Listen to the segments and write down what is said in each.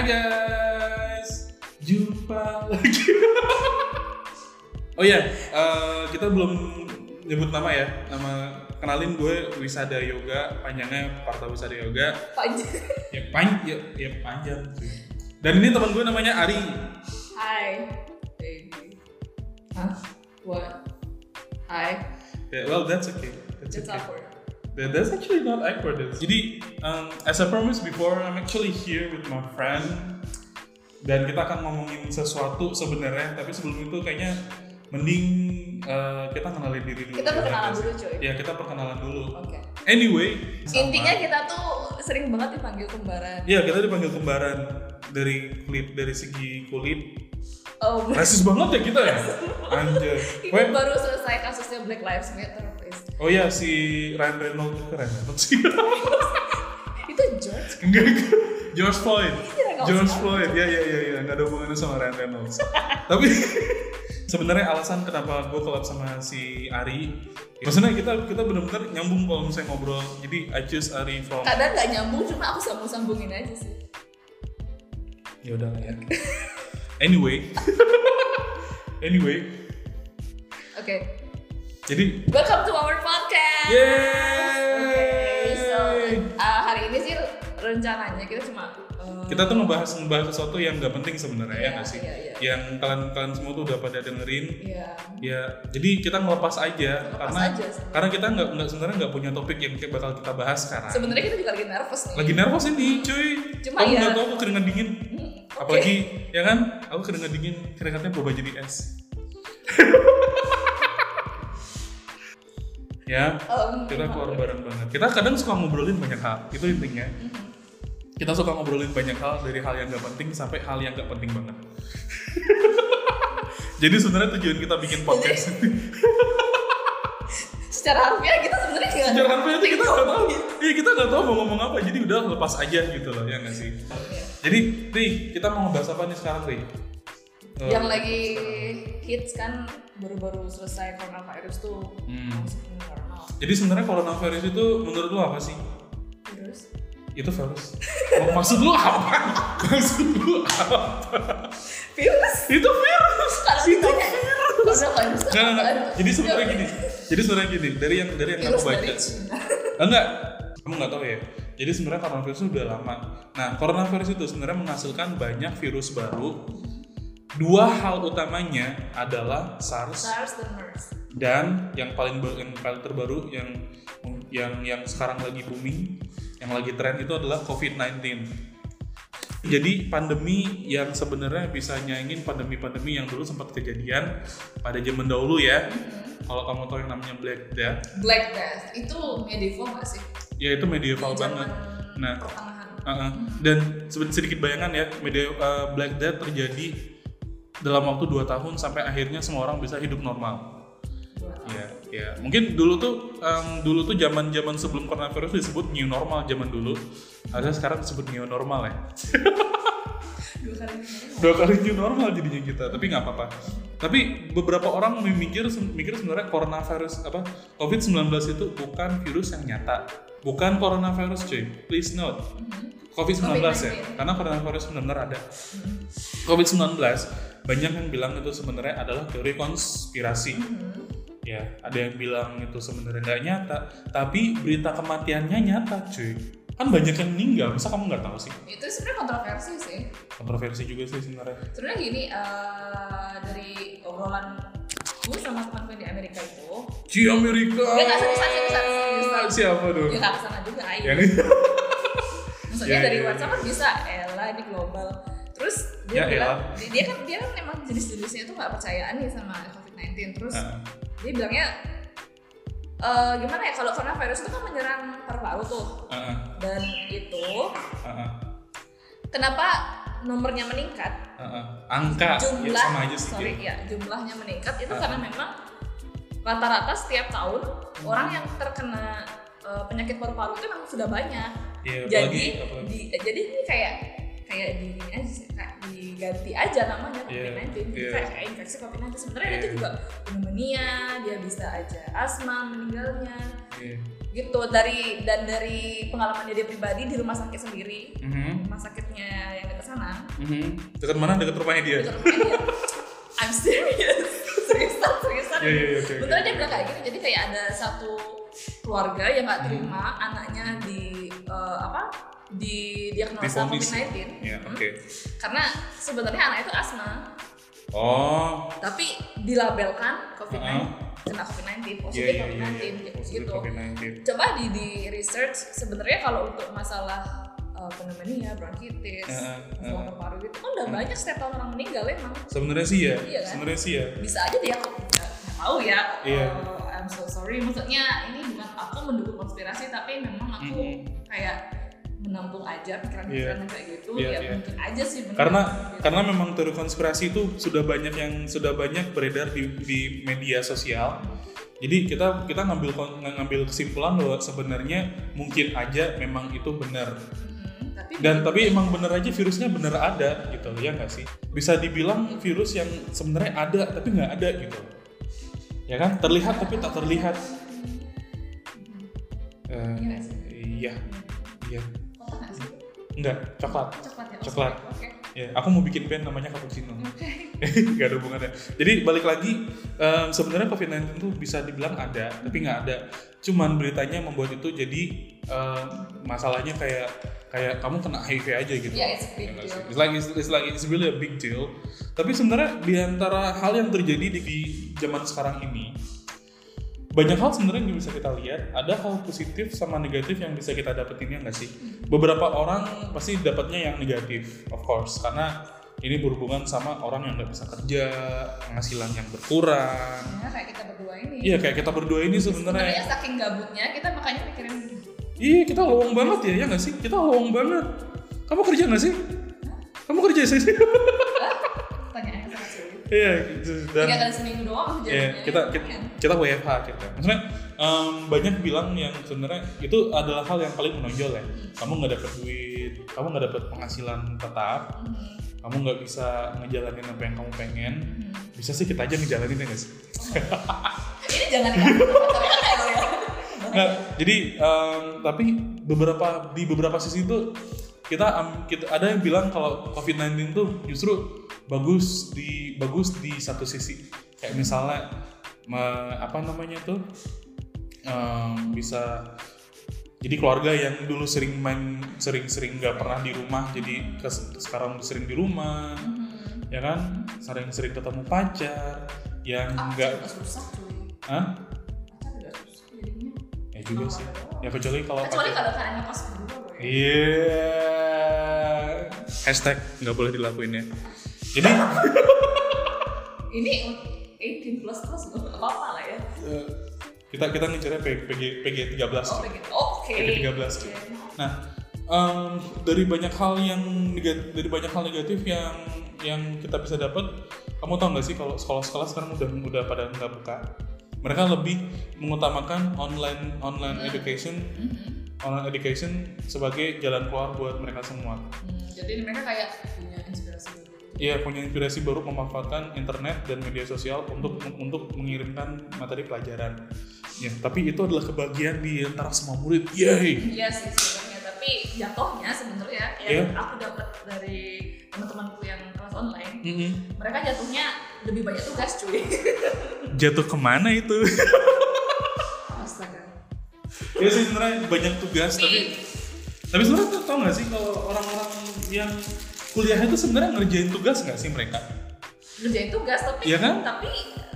Hai guys, jumpa lagi. oh iya, eh, kita belum nyebut nama ya. Nama kenalin gue Wisada Yoga, panjangnya Parta Wisada Yoga. Panjang. Ya pan, ya, ya panjang. Dan ini teman gue namanya Ari. Hai. Baby. Hah? What? Hi. Yeah, well that's okay. That's, It's okay. awkward. That- That's actually not awkward. Jadi, um, as I promised before, I'm actually here with my friend. Dan kita akan ngomongin sesuatu sebenarnya, tapi sebelum itu kayaknya mending uh, kita kenalin diri dulu. Kita ya, perkenalan guys? dulu, cuy. Ya, kita perkenalan dulu. Oke. Anyway, sama. Intinya kita tuh sering banget dipanggil kembaran. Iya, kita dipanggil kembaran dari kulit dari segi kulit. Oh, Rasis banget ya kita ya? Anjir. Weh, baru selesai kasusnya Black Lives Matter, please. oh iya si Ryan Reynolds keren Reynolds sih. Itu George. Enggak, enggak. George Floyd. Iya, George. Floyd. Ya, ya, ya, ya. Nggak ada hubungannya sama Ryan Reynolds. Tapi sebenarnya alasan kenapa gue collab sama si Ari, maksudnya kita kita benar-benar nyambung kalau misalnya ngobrol. Jadi I choose Ari from. Kadang nggak nyambung, cuma aku sambung-sambungin aja sih. Ya udah ya. Anyway. anyway. Oke. Jadi. Welcome to our podcast. Yeay. Oke, so uh, hari ini sih rencananya kita cuma uh, Kita tuh ngebahas ngebahas sesuatu yang nggak penting sebenarnya ya Iya, nggak sih? iya, iya. Yang kalian kalian semua tuh udah pada dengerin. Iya. Ya, jadi kita ngelepas aja Lepas karena aja karena kita nggak nggak sebenarnya nggak punya topik yang kayak bakal kita bahas sekarang. Sebenarnya kita juga lagi nervous nih. Lagi nervous ini, cuy. Cuma Kamu ya- nggak tahu aku keringat dingin. Apalagi ya kan, aku keringat dingin, keringatnya berubah jadi es. ya, Um, kita keluar bareng banget. Kita kadang suka ngobrolin banyak hal, itu intinya. Kita suka ngobrolin banyak hal dari hal yang nggak penting sampai hal yang nggak penting banget. Jadi sebenarnya tujuan kita bikin podcast secara harfiah kita sebenarnya sampai nanti kita nggak tahu. Iya kita nggak tahu mau ngomong apa. Jadi udah lepas aja gitu loh ya nggak sih. Jadi Ri, kita mau ngebahas apa nih sekarang Ri? Eh, Yang lagi hits kan baru-baru selesai coronavirus tuh Hmm. Jadi sebenarnya coronavirus itu menurut lo apa sih? Terus Itu virus. Oh, maksud lu apa? Maksud lu apa? virus Itu virus. kalau Itu ditanya nggak, nggak. apaan? Jadi sebenarnya gini. Jadi sebenarnya gini. Dari yang dari yang virus aku baca. Enggak, kamu nggak tahu ya. Jadi sebenarnya coronavirus itu udah lama. Nah, coronavirus itu sebenarnya menghasilkan banyak virus baru. Dua hal utamanya adalah SARS SARS dan MERS. dan yang paling yang paling terbaru yang yang yang sekarang lagi booming, yang lagi tren itu adalah COVID-19. Jadi pandemi yang sebenarnya bisa nyaingin pandemi-pandemi yang dulu sempat kejadian pada zaman dahulu ya. Kalau kamu tahu yang namanya Black Death, Black Death itu medieval nggak sih? Ya itu medieval Di zaman banget. Nah, pertengahan. Uh-uh. Dan sed- sedikit bayangan ya, media uh, Black Death terjadi dalam waktu 2 tahun sampai akhirnya semua orang bisa hidup normal. Tahun. Ya, ya. Mungkin dulu tuh um, dulu tuh zaman-zaman sebelum coronavirus disebut new normal zaman dulu. Ada sekarang disebut new normal ya. Dua kali new normal jadinya kita, tapi nggak apa-apa. Tapi beberapa orang mikir mikir sebenarnya coronavirus apa COVID-19 itu bukan virus yang nyata. Bukan coronavirus cuy. Please note. COVID-19 ya, karena coronavirus benar-benar ada. COVID-19 banyak yang bilang itu sebenarnya adalah teori konspirasi. Ya, ada yang bilang itu sebenarnya nggak nyata, tapi berita kematiannya nyata, cuy. Kan banyak yang meninggal, masa kamu nggak tahu sih? Itu sebenarnya kontroversi sih. Kontroversi juga sih sebenarnya. Sebenarnya gini eh, dari obrolan gue sama teman-teman di Amerika itu, Ci Amerika. Ya, nggak seriusan, seriusan, seriusan. Siapa tuh? ya nggak ke sana juga, ayo. Ya. Maksudnya Ya, dari ya, WhatsApp kan bisa, Ella ini global. Terus Ya, dia bilang, elah. dia, dia kan dia kan memang jenis-jenisnya tuh nggak percayaan nih sama COVID-19. Terus Heeh. dia bilangnya eh gimana ya kalau coronavirus itu kan menyerang paru-paru tuh Heeh. Dan itu Heeh. kenapa nomornya meningkat Heeh. Angka jumlah ya sama aja sih. sorry ya jumlahnya meningkat itu Ah. karena memang rata-rata setiap tahun orang yang terkena eh, penyakit paru-paru itu memang sudah banyak Iya, jadi apalagi- apalagi- di, jadi ini kayak kayak di ini aja sih kayak di diganti aja namanya Iya, COVID-19 Jadi iya. kayak, infeksi COVID-19 sebenarnya Iya. itu juga pneumonia dia bisa aja asma meninggalnya Iya. gitu dari dan dari pengalamannya dia pribadi di rumah sakit sendiri Mhm. rumah sakitnya yang dekat sana Mhm. Dekat mana? Dekat rumahnya dia. dekat rumahnya dia I'm serious seriusan seriusan Iya, iya, iya, oke, oke. beneran dia bilang kayak gitu jadi kayak ada satu keluarga yang nggak terima Hmm. anaknya di eh, apa di diagnosa Divonis. COVID-19 Iya, Hmm. oke. karena sebenarnya anak itu asma Oh, tapi dilabelkan COVID-19 Heeh. kena COVID-19 iya positif iya iya. COVID-19 iya. Positif gitu COVID-19. coba di di research sebenarnya kalau untuk masalah uh, pneumonia, bronkitis, Heeh, masalah heeh. paru itu kan udah banyak setiap tahun orang meninggal emang Sebenarnya sih ya. Iya kan? Sebenarnya sih ya. bisa aja dia nggak tahu ya. Iya. uh, I'm so sorry. Maksudnya ini bukan aku mendukung konspirasi tapi memang aku Mhm. kayak menampung aja pikiran-pikiran kayak gitu Iya, ya iya. mungkin aja sih bener. Karena Gitu. karena memang teori konspirasi itu sudah banyak yang sudah banyak beredar di, di media sosial. Jadi kita kita ngambil ngambil kesimpulan bahwa sebenarnya mungkin aja memang itu benar. Tapi Dan tapi emang bener aja virusnya bener ada gitu ya nggak sih? Bisa dibilang virus yang sebenarnya ada tapi nggak ada gitu. Ya kan? Terlihat tapi tak terlihat. Eh, Iya iya, Enggak, coklat. Coklat ya. Coklat. Oke. Ya, aku mau bikin band namanya cappuccino. Oke. Gak ada hubungannya. Jadi balik lagi, em, sebenarnya COVID-19 itu bisa dibilang ada, tapi nggak ada. Cuman beritanya membuat itu jadi em, masalahnya kayak kayak kamu kena HIV aja gitu. Yeah, it's a big Ya deal. It's like it's, it's like it's really a big deal. Tapi sebenarnya di antara hal yang terjadi di, di zaman sekarang ini, banyak hal sebenarnya yang bisa kita lihat. Ada hal positif sama negatif yang bisa kita dapetin ya nggak sih? Beberapa orang pasti dapatnya yang negatif, of course, karena ini berhubungan sama orang yang nggak bisa kerja, penghasilan yang berkurang. Ya, kayak kita berdua ini. Iya kayak kita berdua ini Sebenarnya sebenarnya. saking gabutnya kita makanya mikirin Iya kita lowong banget ya, ya nggak sih? Kita lowong banget. Kamu kerja nggak sih? Kamu kerja sih? Iya gitu. Dan Tiga kali seminggu doang Iya, kita, kita kita WFH kita. Maksudnya em, banyak bilang yang sebenarnya itu adalah hal yang paling menonjol ya. Kamu nggak dapat duit, kamu nggak dapat penghasilan tetap, Hmm, kamu nggak bisa ngejalanin apa yang kamu pengen. hmm. Bisa sih kita aja ngejalanin ya nggak sih? Ini jangan ya. Nggak, jadi em, tapi beberapa di beberapa sisi itu kita, am- kita ada yang bilang kalau COVID-19 tuh justru bagus di bagus di satu sisi kayak misalnya me- apa namanya tuh em, bisa jadi keluarga yang dulu sering main sering-sering nggak pernah di rumah jadi kes- sekarang sering di rumah Hmm. ya kan sering-sering ketemu pacar yang Aku nggak juga susah cuy. Hah? Pacar juga susah jadinya. ya juga sih ya kecuali kalau Kecuali pacar- kalau kalian ngekos berdua ya. Iya. Hashtag nggak boleh dilakuin ya. Jadi Ini 18 plus plus nggak apa-apa lah ya. eh, kita kita ngejarnya PG PG, PG 13. Oh begitu. Oke. PG 13. Oke. Nah, em, dari banyak hal yang negatif, dari banyak hal negatif yang yang kita bisa dapat, kamu tahu nggak sih kalau sekolah-sekolah sekarang udah udah pada nggak buka. Mereka lebih mengutamakan online online education, Mhm. online education sebagai jalan keluar buat mereka semua. Hmm, jadi mereka kayak. Iya punya inspirasi baru memanfaatkan internet dan media sosial untuk untuk mengirimkan materi pelajaran. Ya, tapi itu adalah kebahagiaan di antara semua murid. Yay! Iya sih sebenarnya, tapi jatuhnya sebenarnya yang aku dapat dari teman-temanku yang kelas online, Mm-mm. mereka jatuhnya lebih banyak tugas cuy. Jatuh ke mana itu? Astaga. ya sih sebenarnya banyak tugas tapi tapi sebenarnya tuh tau nggak sih kalau orang-orang yang kuliah itu sebenarnya ngerjain tugas nggak sih mereka? Ngerjain tugas tapi Iya kan? tapi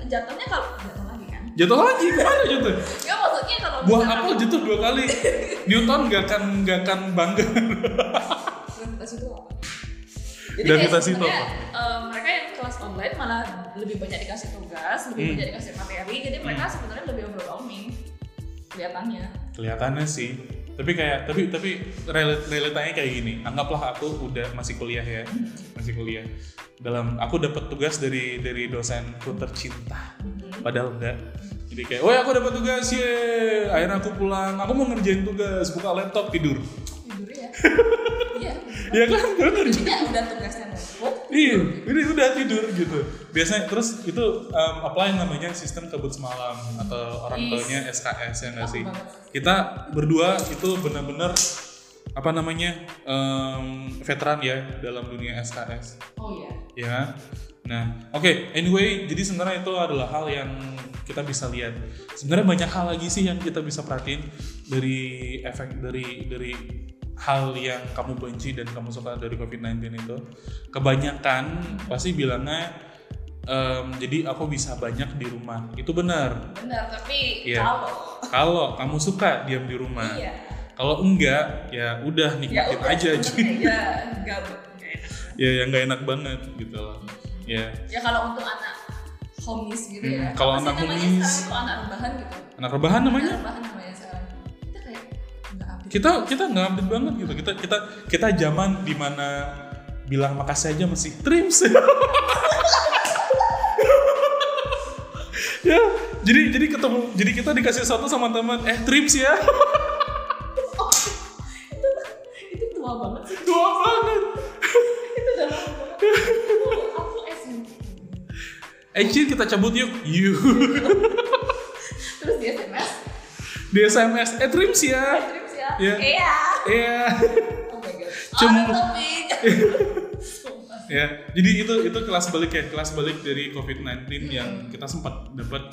jatuhnya kalau jatuh lagi kan. Jatuh lagi ke mana jatuh? Ya maksudnya kalau Buah apel jatuh dua kali. Newton nggak akan nggak akan bangga. gravitasi itu apa? Jadi Gravitasi kayak itu sebenarnya, eh, mereka yang kelas online malah lebih banyak dikasih tugas, lebih Hmm. banyak dikasih materi, jadi mereka sebenarnya lebih overwhelming kelihatannya. kelihatannya sih tapi kayak tapi tapi reali- realitanya kayak gini. Anggaplah aku udah masih kuliah ya masih kuliah. Dalam aku dapat tugas dari dari dosenku tercinta padahal enggak. Jadi kayak oh aku dapat tugas ye. Akhirnya aku pulang. Aku mau ngerjain tugas buka laptop tidur. Tidur ya. Iya. ya kan? Gue ngerjain Jadinya udah tugasnya iya ini udah tidur gitu. Biasanya terus itu um, apply namanya sistem kabut semalam atau orang tuanya SKS ya nggak sih? Kita berdua itu benar-benar apa namanya um, veteran ya dalam dunia SKS Oh iya. ya nah oke anyway jadi sebenarnya itu adalah hal yang kita bisa lihat. Sebenarnya banyak hal lagi sih yang kita bisa perhatiin dari efek dari dari hal yang kamu benci dan kamu suka dari COVID-19 itu kebanyakan pasti bilangnya em, jadi aku bisa banyak di rumah itu benar Benar, tapi Iya. kalau kalau kamu suka diam di rumah iya. kalau enggak ya udah nikmatin udah, aja bener, cuy Ya, enggak enggak enak. ya yang nggak enak banget gitu loh ya Ya kalau untuk anak homies gitu Hmm, ya. kalau anak homies. anak rebahan gitu. anak rebahan namanya Anak rebahan namanya kita kita nggak update banget gitu kita kita kita zaman di mana bilang makasih aja masih trims ya jadi jadi ketemu jadi kita dikasih satu sama teman eh trims ya itu itu tua banget sih. tua banget itu udah lama banget. Aku SMP. eh kita cabut yuk yuk Terus di SMS, di SMS eh trims ya ya. Iya. Iya. Iya. Oh my god. Cuma- ya jadi itu itu kelas balik ya kelas balik dari COVID-19 yang kita sempat dapat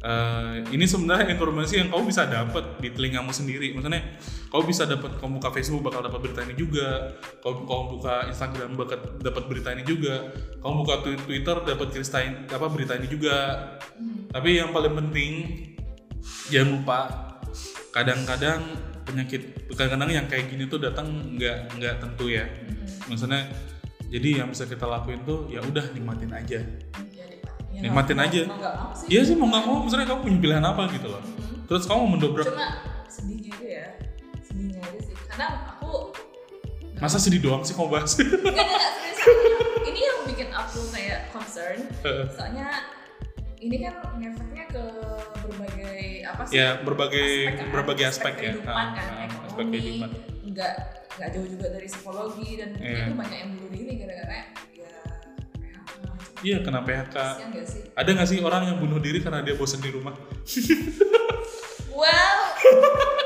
eh, ini sebenarnya informasi yang kamu bisa dapat di telingamu sendiri. Maksudnya kamu bisa dapat kamu buka Facebook bakal dapat berita ini juga. Kamu kamu buka Instagram bakal dapat berita ini juga. Kamu buka Twi- Twitter dapat cerita ini- apa berita ini juga. Tapi yang paling penting jangan lupa kadang-kadang penyakit kadang-kadang yang kayak gini tuh datang nggak nggak tentu ya maksudnya jadi yang bisa kita lakuin tuh ya udah nikmatin aja Iya, nikmatin. Ya, Nikmatin aja. Iya sih mau nggak mau misalnya kamu punya pilihan apa gitu loh terus kamu mau mendobrak Cuma sedihnya itu ya. Sedihnya aja sih. Kadang aku masa sedih doang sih kamu bahas Enggak, enggak, enggak, serius. Ini yang bikin aku kayak concern. Soalnya ini kan ngefeknya apa sih? ya berbagai kan, berbagai aspek, ya kehidupan Ah, kan, ah, ekonomi, aspek kehidupan Enggak enggak jauh juga dari psikologi dan mungkin Iya. itu banyak yang bunuh diri gara-gara ya PHK. iya kena PHK gak sih? ada nggak sih orang yang bunuh diri karena dia bosan di rumah Well,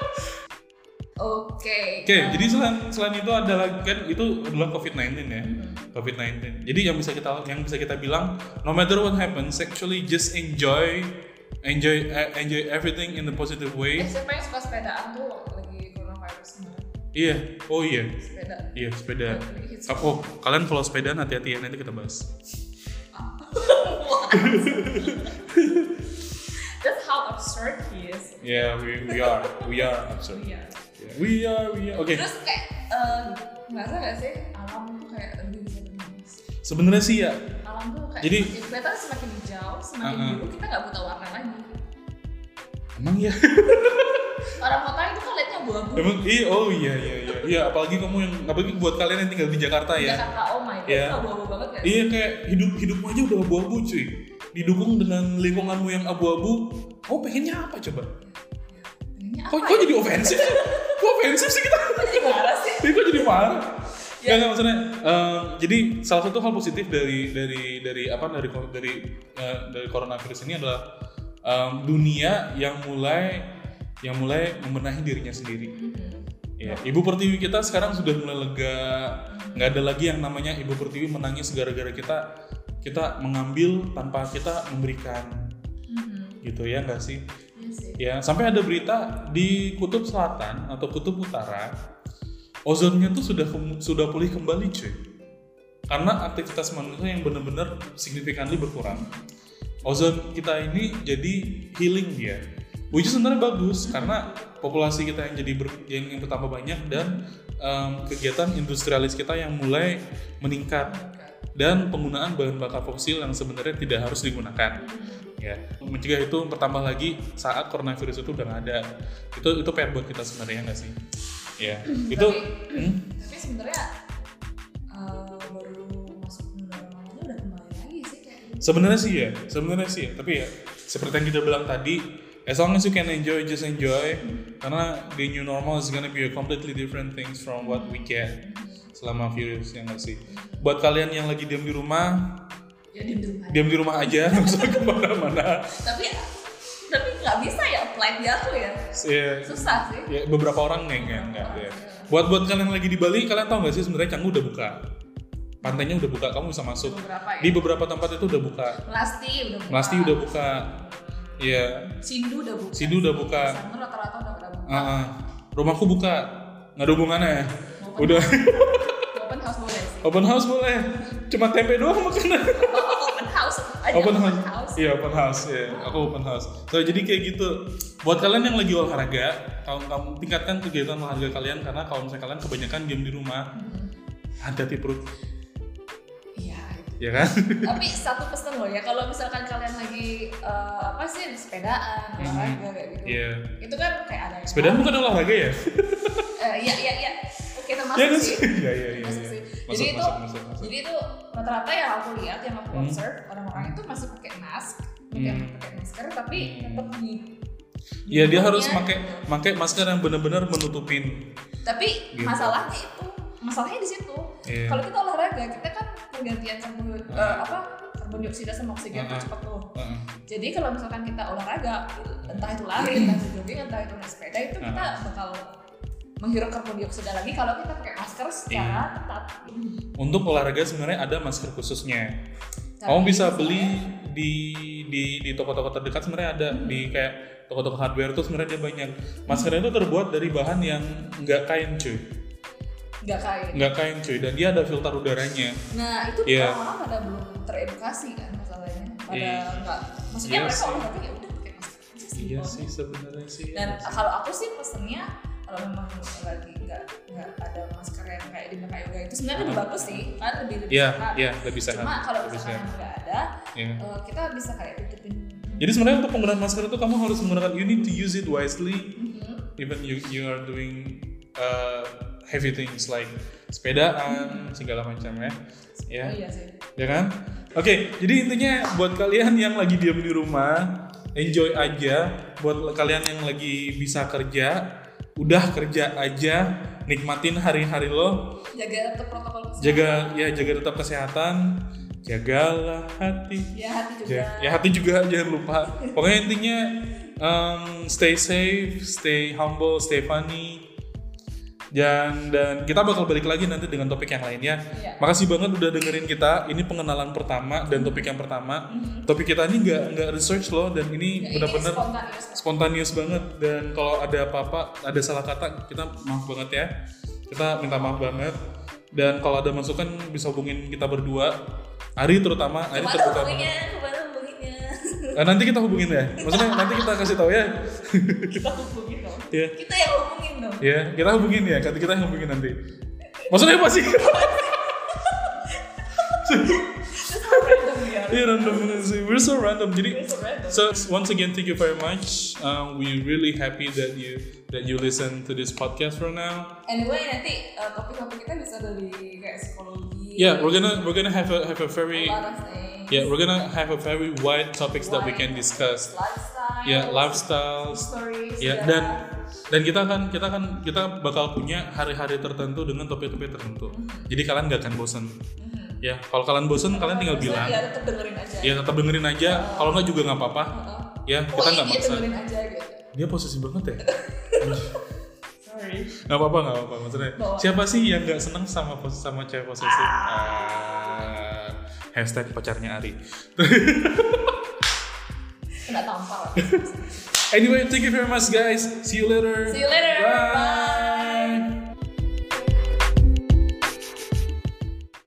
Oke. Oke, um, jadi selain selain itu adalah kan itu adalah COVID-19 ya. Mhm. COVID-19. Jadi yang bisa kita yang bisa kita bilang no matter what happens, actually just enjoy enjoy eh, enjoy everything in the positive eh, way. siapa yang suka sepedaan tuh waktu lagi coronavirus kemarin? Iya. Oh iya. Sepeda. Iya, sepeda. Hits. Oh, kalian kalau sepedaan hati-hati ya nanti kita bahas. That's how absurd he is. Yeah, we, we are. We are absurd. Iya. Yeah, We are, we are. Oke. Terus kayak eh, ngerasa gak sih alam tuh kayak lebih bisa. Sebenarnya sih ya, Alam tuh kayak Jadi- semakin kelihatan semakin hijau, semakin Uh-uh. biru kita nggak buta warna lagi. emang ya. Orang kota itu kan liatnya abu-abu. emang iya, oh iya iya iya. Iya, apalagi kamu yang apalagi buat kalian yang tinggal di Jakarta ya. Jakarta, oh my god, Iya. itu abu-abu banget sih? Iya kayak hidup hidupmu aja udah abu-abu cuy. Didukung dengan lingkunganmu yang abu-abu, kamu pengennya apa coba? Pengennya Kok, apa kok ya? jadi ofensif? kok ofensif sih kita? Kok jadi marah sih? Ini kok jadi marah? Ya. Ya, nggak, maksudnya. em, jadi salah satu hal positif dari dari dari apa dari dari eh, dari coronavirus ini adalah em, dunia yang mulai yang mulai membenahi dirinya sendiri. Hmm. Ya, Ibu Pertiwi kita sekarang sudah mulai lega, nggak ada lagi yang namanya Ibu Pertiwi menangis gara-gara kita kita mengambil tanpa kita memberikan, Mhm. gitu ya nggak sih? Iya sih. Ya sampai ada berita di Kutub Selatan atau Kutub Utara, ozonnya tuh sudah sudah pulih kembali cuy, karena aktivitas manusia yang benar-benar significantly berkurang. Ozon kita ini jadi healing dia, which is sebenarnya bagus karena populasi kita yang jadi ber- yang, yang bertambah banyak dan em, kegiatan industrialis kita yang mulai meningkat. Dan penggunaan bahan bakar fosil yang sebenarnya tidak harus digunakan ya. Mencegah itu bertambah lagi saat coronavirus itu udah ada. Itu itu PR buat kita sebenarnya nggak sih ya itu Tapi- hmm? Tapi sebenarnya eh, baru masuk normal aja udah kembali lagi sih kayak gitu. sebenarnya sih ya sebenarnya sih ya tapi ya seperti yang kita bilang tadi as long as you can enjoy just enjoy karena the new normal is gonna be a completely different things from what we get selama virus yang nggak sih. Buat kalian yang lagi diam di rumah, ya diem di rumah diam di rumah aja, nggak usah ke mana-mana. tapi tapi nggak bisa ya apply di aku ya Ya, susah sih ya, beberapa orang kan nggak ya. Buat buat kalian yang lagi di Bali, kalian tahu nggak sih sebenarnya Canggu udah buka. Pantainya udah buka, kamu bisa masuk. beberapa ya Di beberapa tempat itu udah buka. Melasti udah buka Melasti udah buka. Iya, Sindu udah buka Sindu udah buka. Sanur rata-rata udah pada buka Ah, ah. rumahku buka. Nggak ada hubungannya. Open Udah open house boleh sih open house boleh. Cuma tempe doang makanan. open house aja open house. Iya, open house. Iya, aku open house. So, jadi kayak gitu. Buat kalian yang lagi olahraga, kamu, kamu tingkatkan kegiatan olahraga kalian karena kalau misalnya kalian kebanyakan diam di rumah, hati-hati perut, iya itu. ya kan? tapi satu pesan loh ya kalau misalkan kalian lagi eh, apa sih sepedaan olahraga kayak gitu Iya. itu kan kayak ada Sepedaan bukan olahraga ya? Eh, iya iya iya oke termasuk Iya sih sih? Iya, iya, iya. Masuk, jadi itu masuk, masuk, masuk. jadi itu rata-rata yang aku lihat yang aku Hmm. observe orang-orang itu masih pakai mask pakai Hmm. pakai masker tapi Hmm. tetap di Iya, dia harus hidungnya. pakai pakai masker yang benar-benar menutupin. tapi Gitu. masalahnya itu masalahnya di situ Iya. kalau kita olahraga kita kan pergantian karbon eh, Ah. apa karbon dioksida sama oksigen Ah. cepat tuh Heeh. jadi kalau misalkan kita olahraga entah itu lari entah itu jogging entah itu naik sepeda itu kita Ah. bakal menghirup karbon dioksida lagi kalau kita pakai masker secara Iya. ketat Untuk olahraga sebenarnya ada masker khususnya. Kamu bisa beli di di di toko-toko terdekat sebenarnya ada di kayak toko-toko hardware tuh sebenarnya dia banyak. Maskernya itu terbuat dari bahan yang nggak kain cuy, nggak kain nggak kain cuy, dan dia ada filter udaranya. Nah itu Iya. orang-orang pada belum teredukasi kan masalahnya. Pada Iya. enggak, maksudnya Iya mereka olahraga ya udah pakai masker. Iya sih sebenarnya sih. Dan kalau aku sih pesennya kalau memang lagi nggak nggak ada masker yang kayak di Meka Yoga itu sebenarnya lebih bagus sih kan lebih lebih Iya, sehat. iya lebih sehat. Cuma kalau lebih misalkan nggak ada, Iya. eh, kita bisa kayak tutupin. Jadi sebenarnya untuk penggunaan masker itu kamu harus menggunakan you need to use it wisely Mhm. even you you are doing uh, heavy things like sepedaan segala macam ya. Ya. Oh iya sih. ya kan? Oke, jadi intinya buat kalian yang lagi diam di rumah, enjoy aja. Buat kalian yang lagi bisa kerja, udah kerja aja, nikmatin hari-hari lo. Jaga tetap protokol kesehatan. Jaga ya jaga tetap kesehatan, jagalah hati. Ya hati juga. Ya, ya hati juga jangan lupa. Pokoknya intinya um, stay safe, stay humble, stay funny. Dan dan kita bakal balik lagi nanti dengan topik yang lainnya. Iya. Makasih banget udah dengerin kita. Ini pengenalan pertama dan topik yang pertama. Topik kita ini nggak nggak research loh dan ini Ya, ini benar-benar spontaneous banget dan kalau ada apa-apa ada salah kata kita maaf banget ya kita minta maaf banget dan kalau ada masukan bisa hubungin kita berdua Ari terutama Ari terutama hubunginya? Nah, nanti kita hubungin ya maksudnya nanti kita kasih tahu ya kita hubungin dong. ya Kita yang hubungin dong. ya kita hubungin ya kita kita yang hubungin nanti maksudnya apa sih random ya. Iya random banget sih. We're so random. Jadi so random. so once again thank you very much. Um, we really happy that you that you listen to this podcast for now. Anyway nanti uh, topik-topik kita bisa dari kayak psikologi. Yeah, we're gonna we're gonna have a have a a very lot of things. yeah we're gonna have a very wide topics that we can discuss. Lifestyle. Yeah, lifestyles. Stories. Ya dan dan kita akan kita akan kita bakal punya hari-hari tertentu dengan topik-topik tertentu. Jadi kalian gak akan bosan. Ya, kalau kalian bosan kalian tinggal bilang. Ya tetap dengerin aja. Ya tetap dengerin aja. Kalau nggak juga nggak apa-apa. Heeh. Ya kita nggak maksa. aja gitu. Dia posisi banget ya. Gak apa-apa, gak apa-apa. Maksudnya, Bawa. siapa sih yang gak seneng sama sama cewek posesif? Ah, hashtag pacarnya Ari. Kena tampar. Anyway, thank you very much guys. See you later. See you later. Bye. Bye.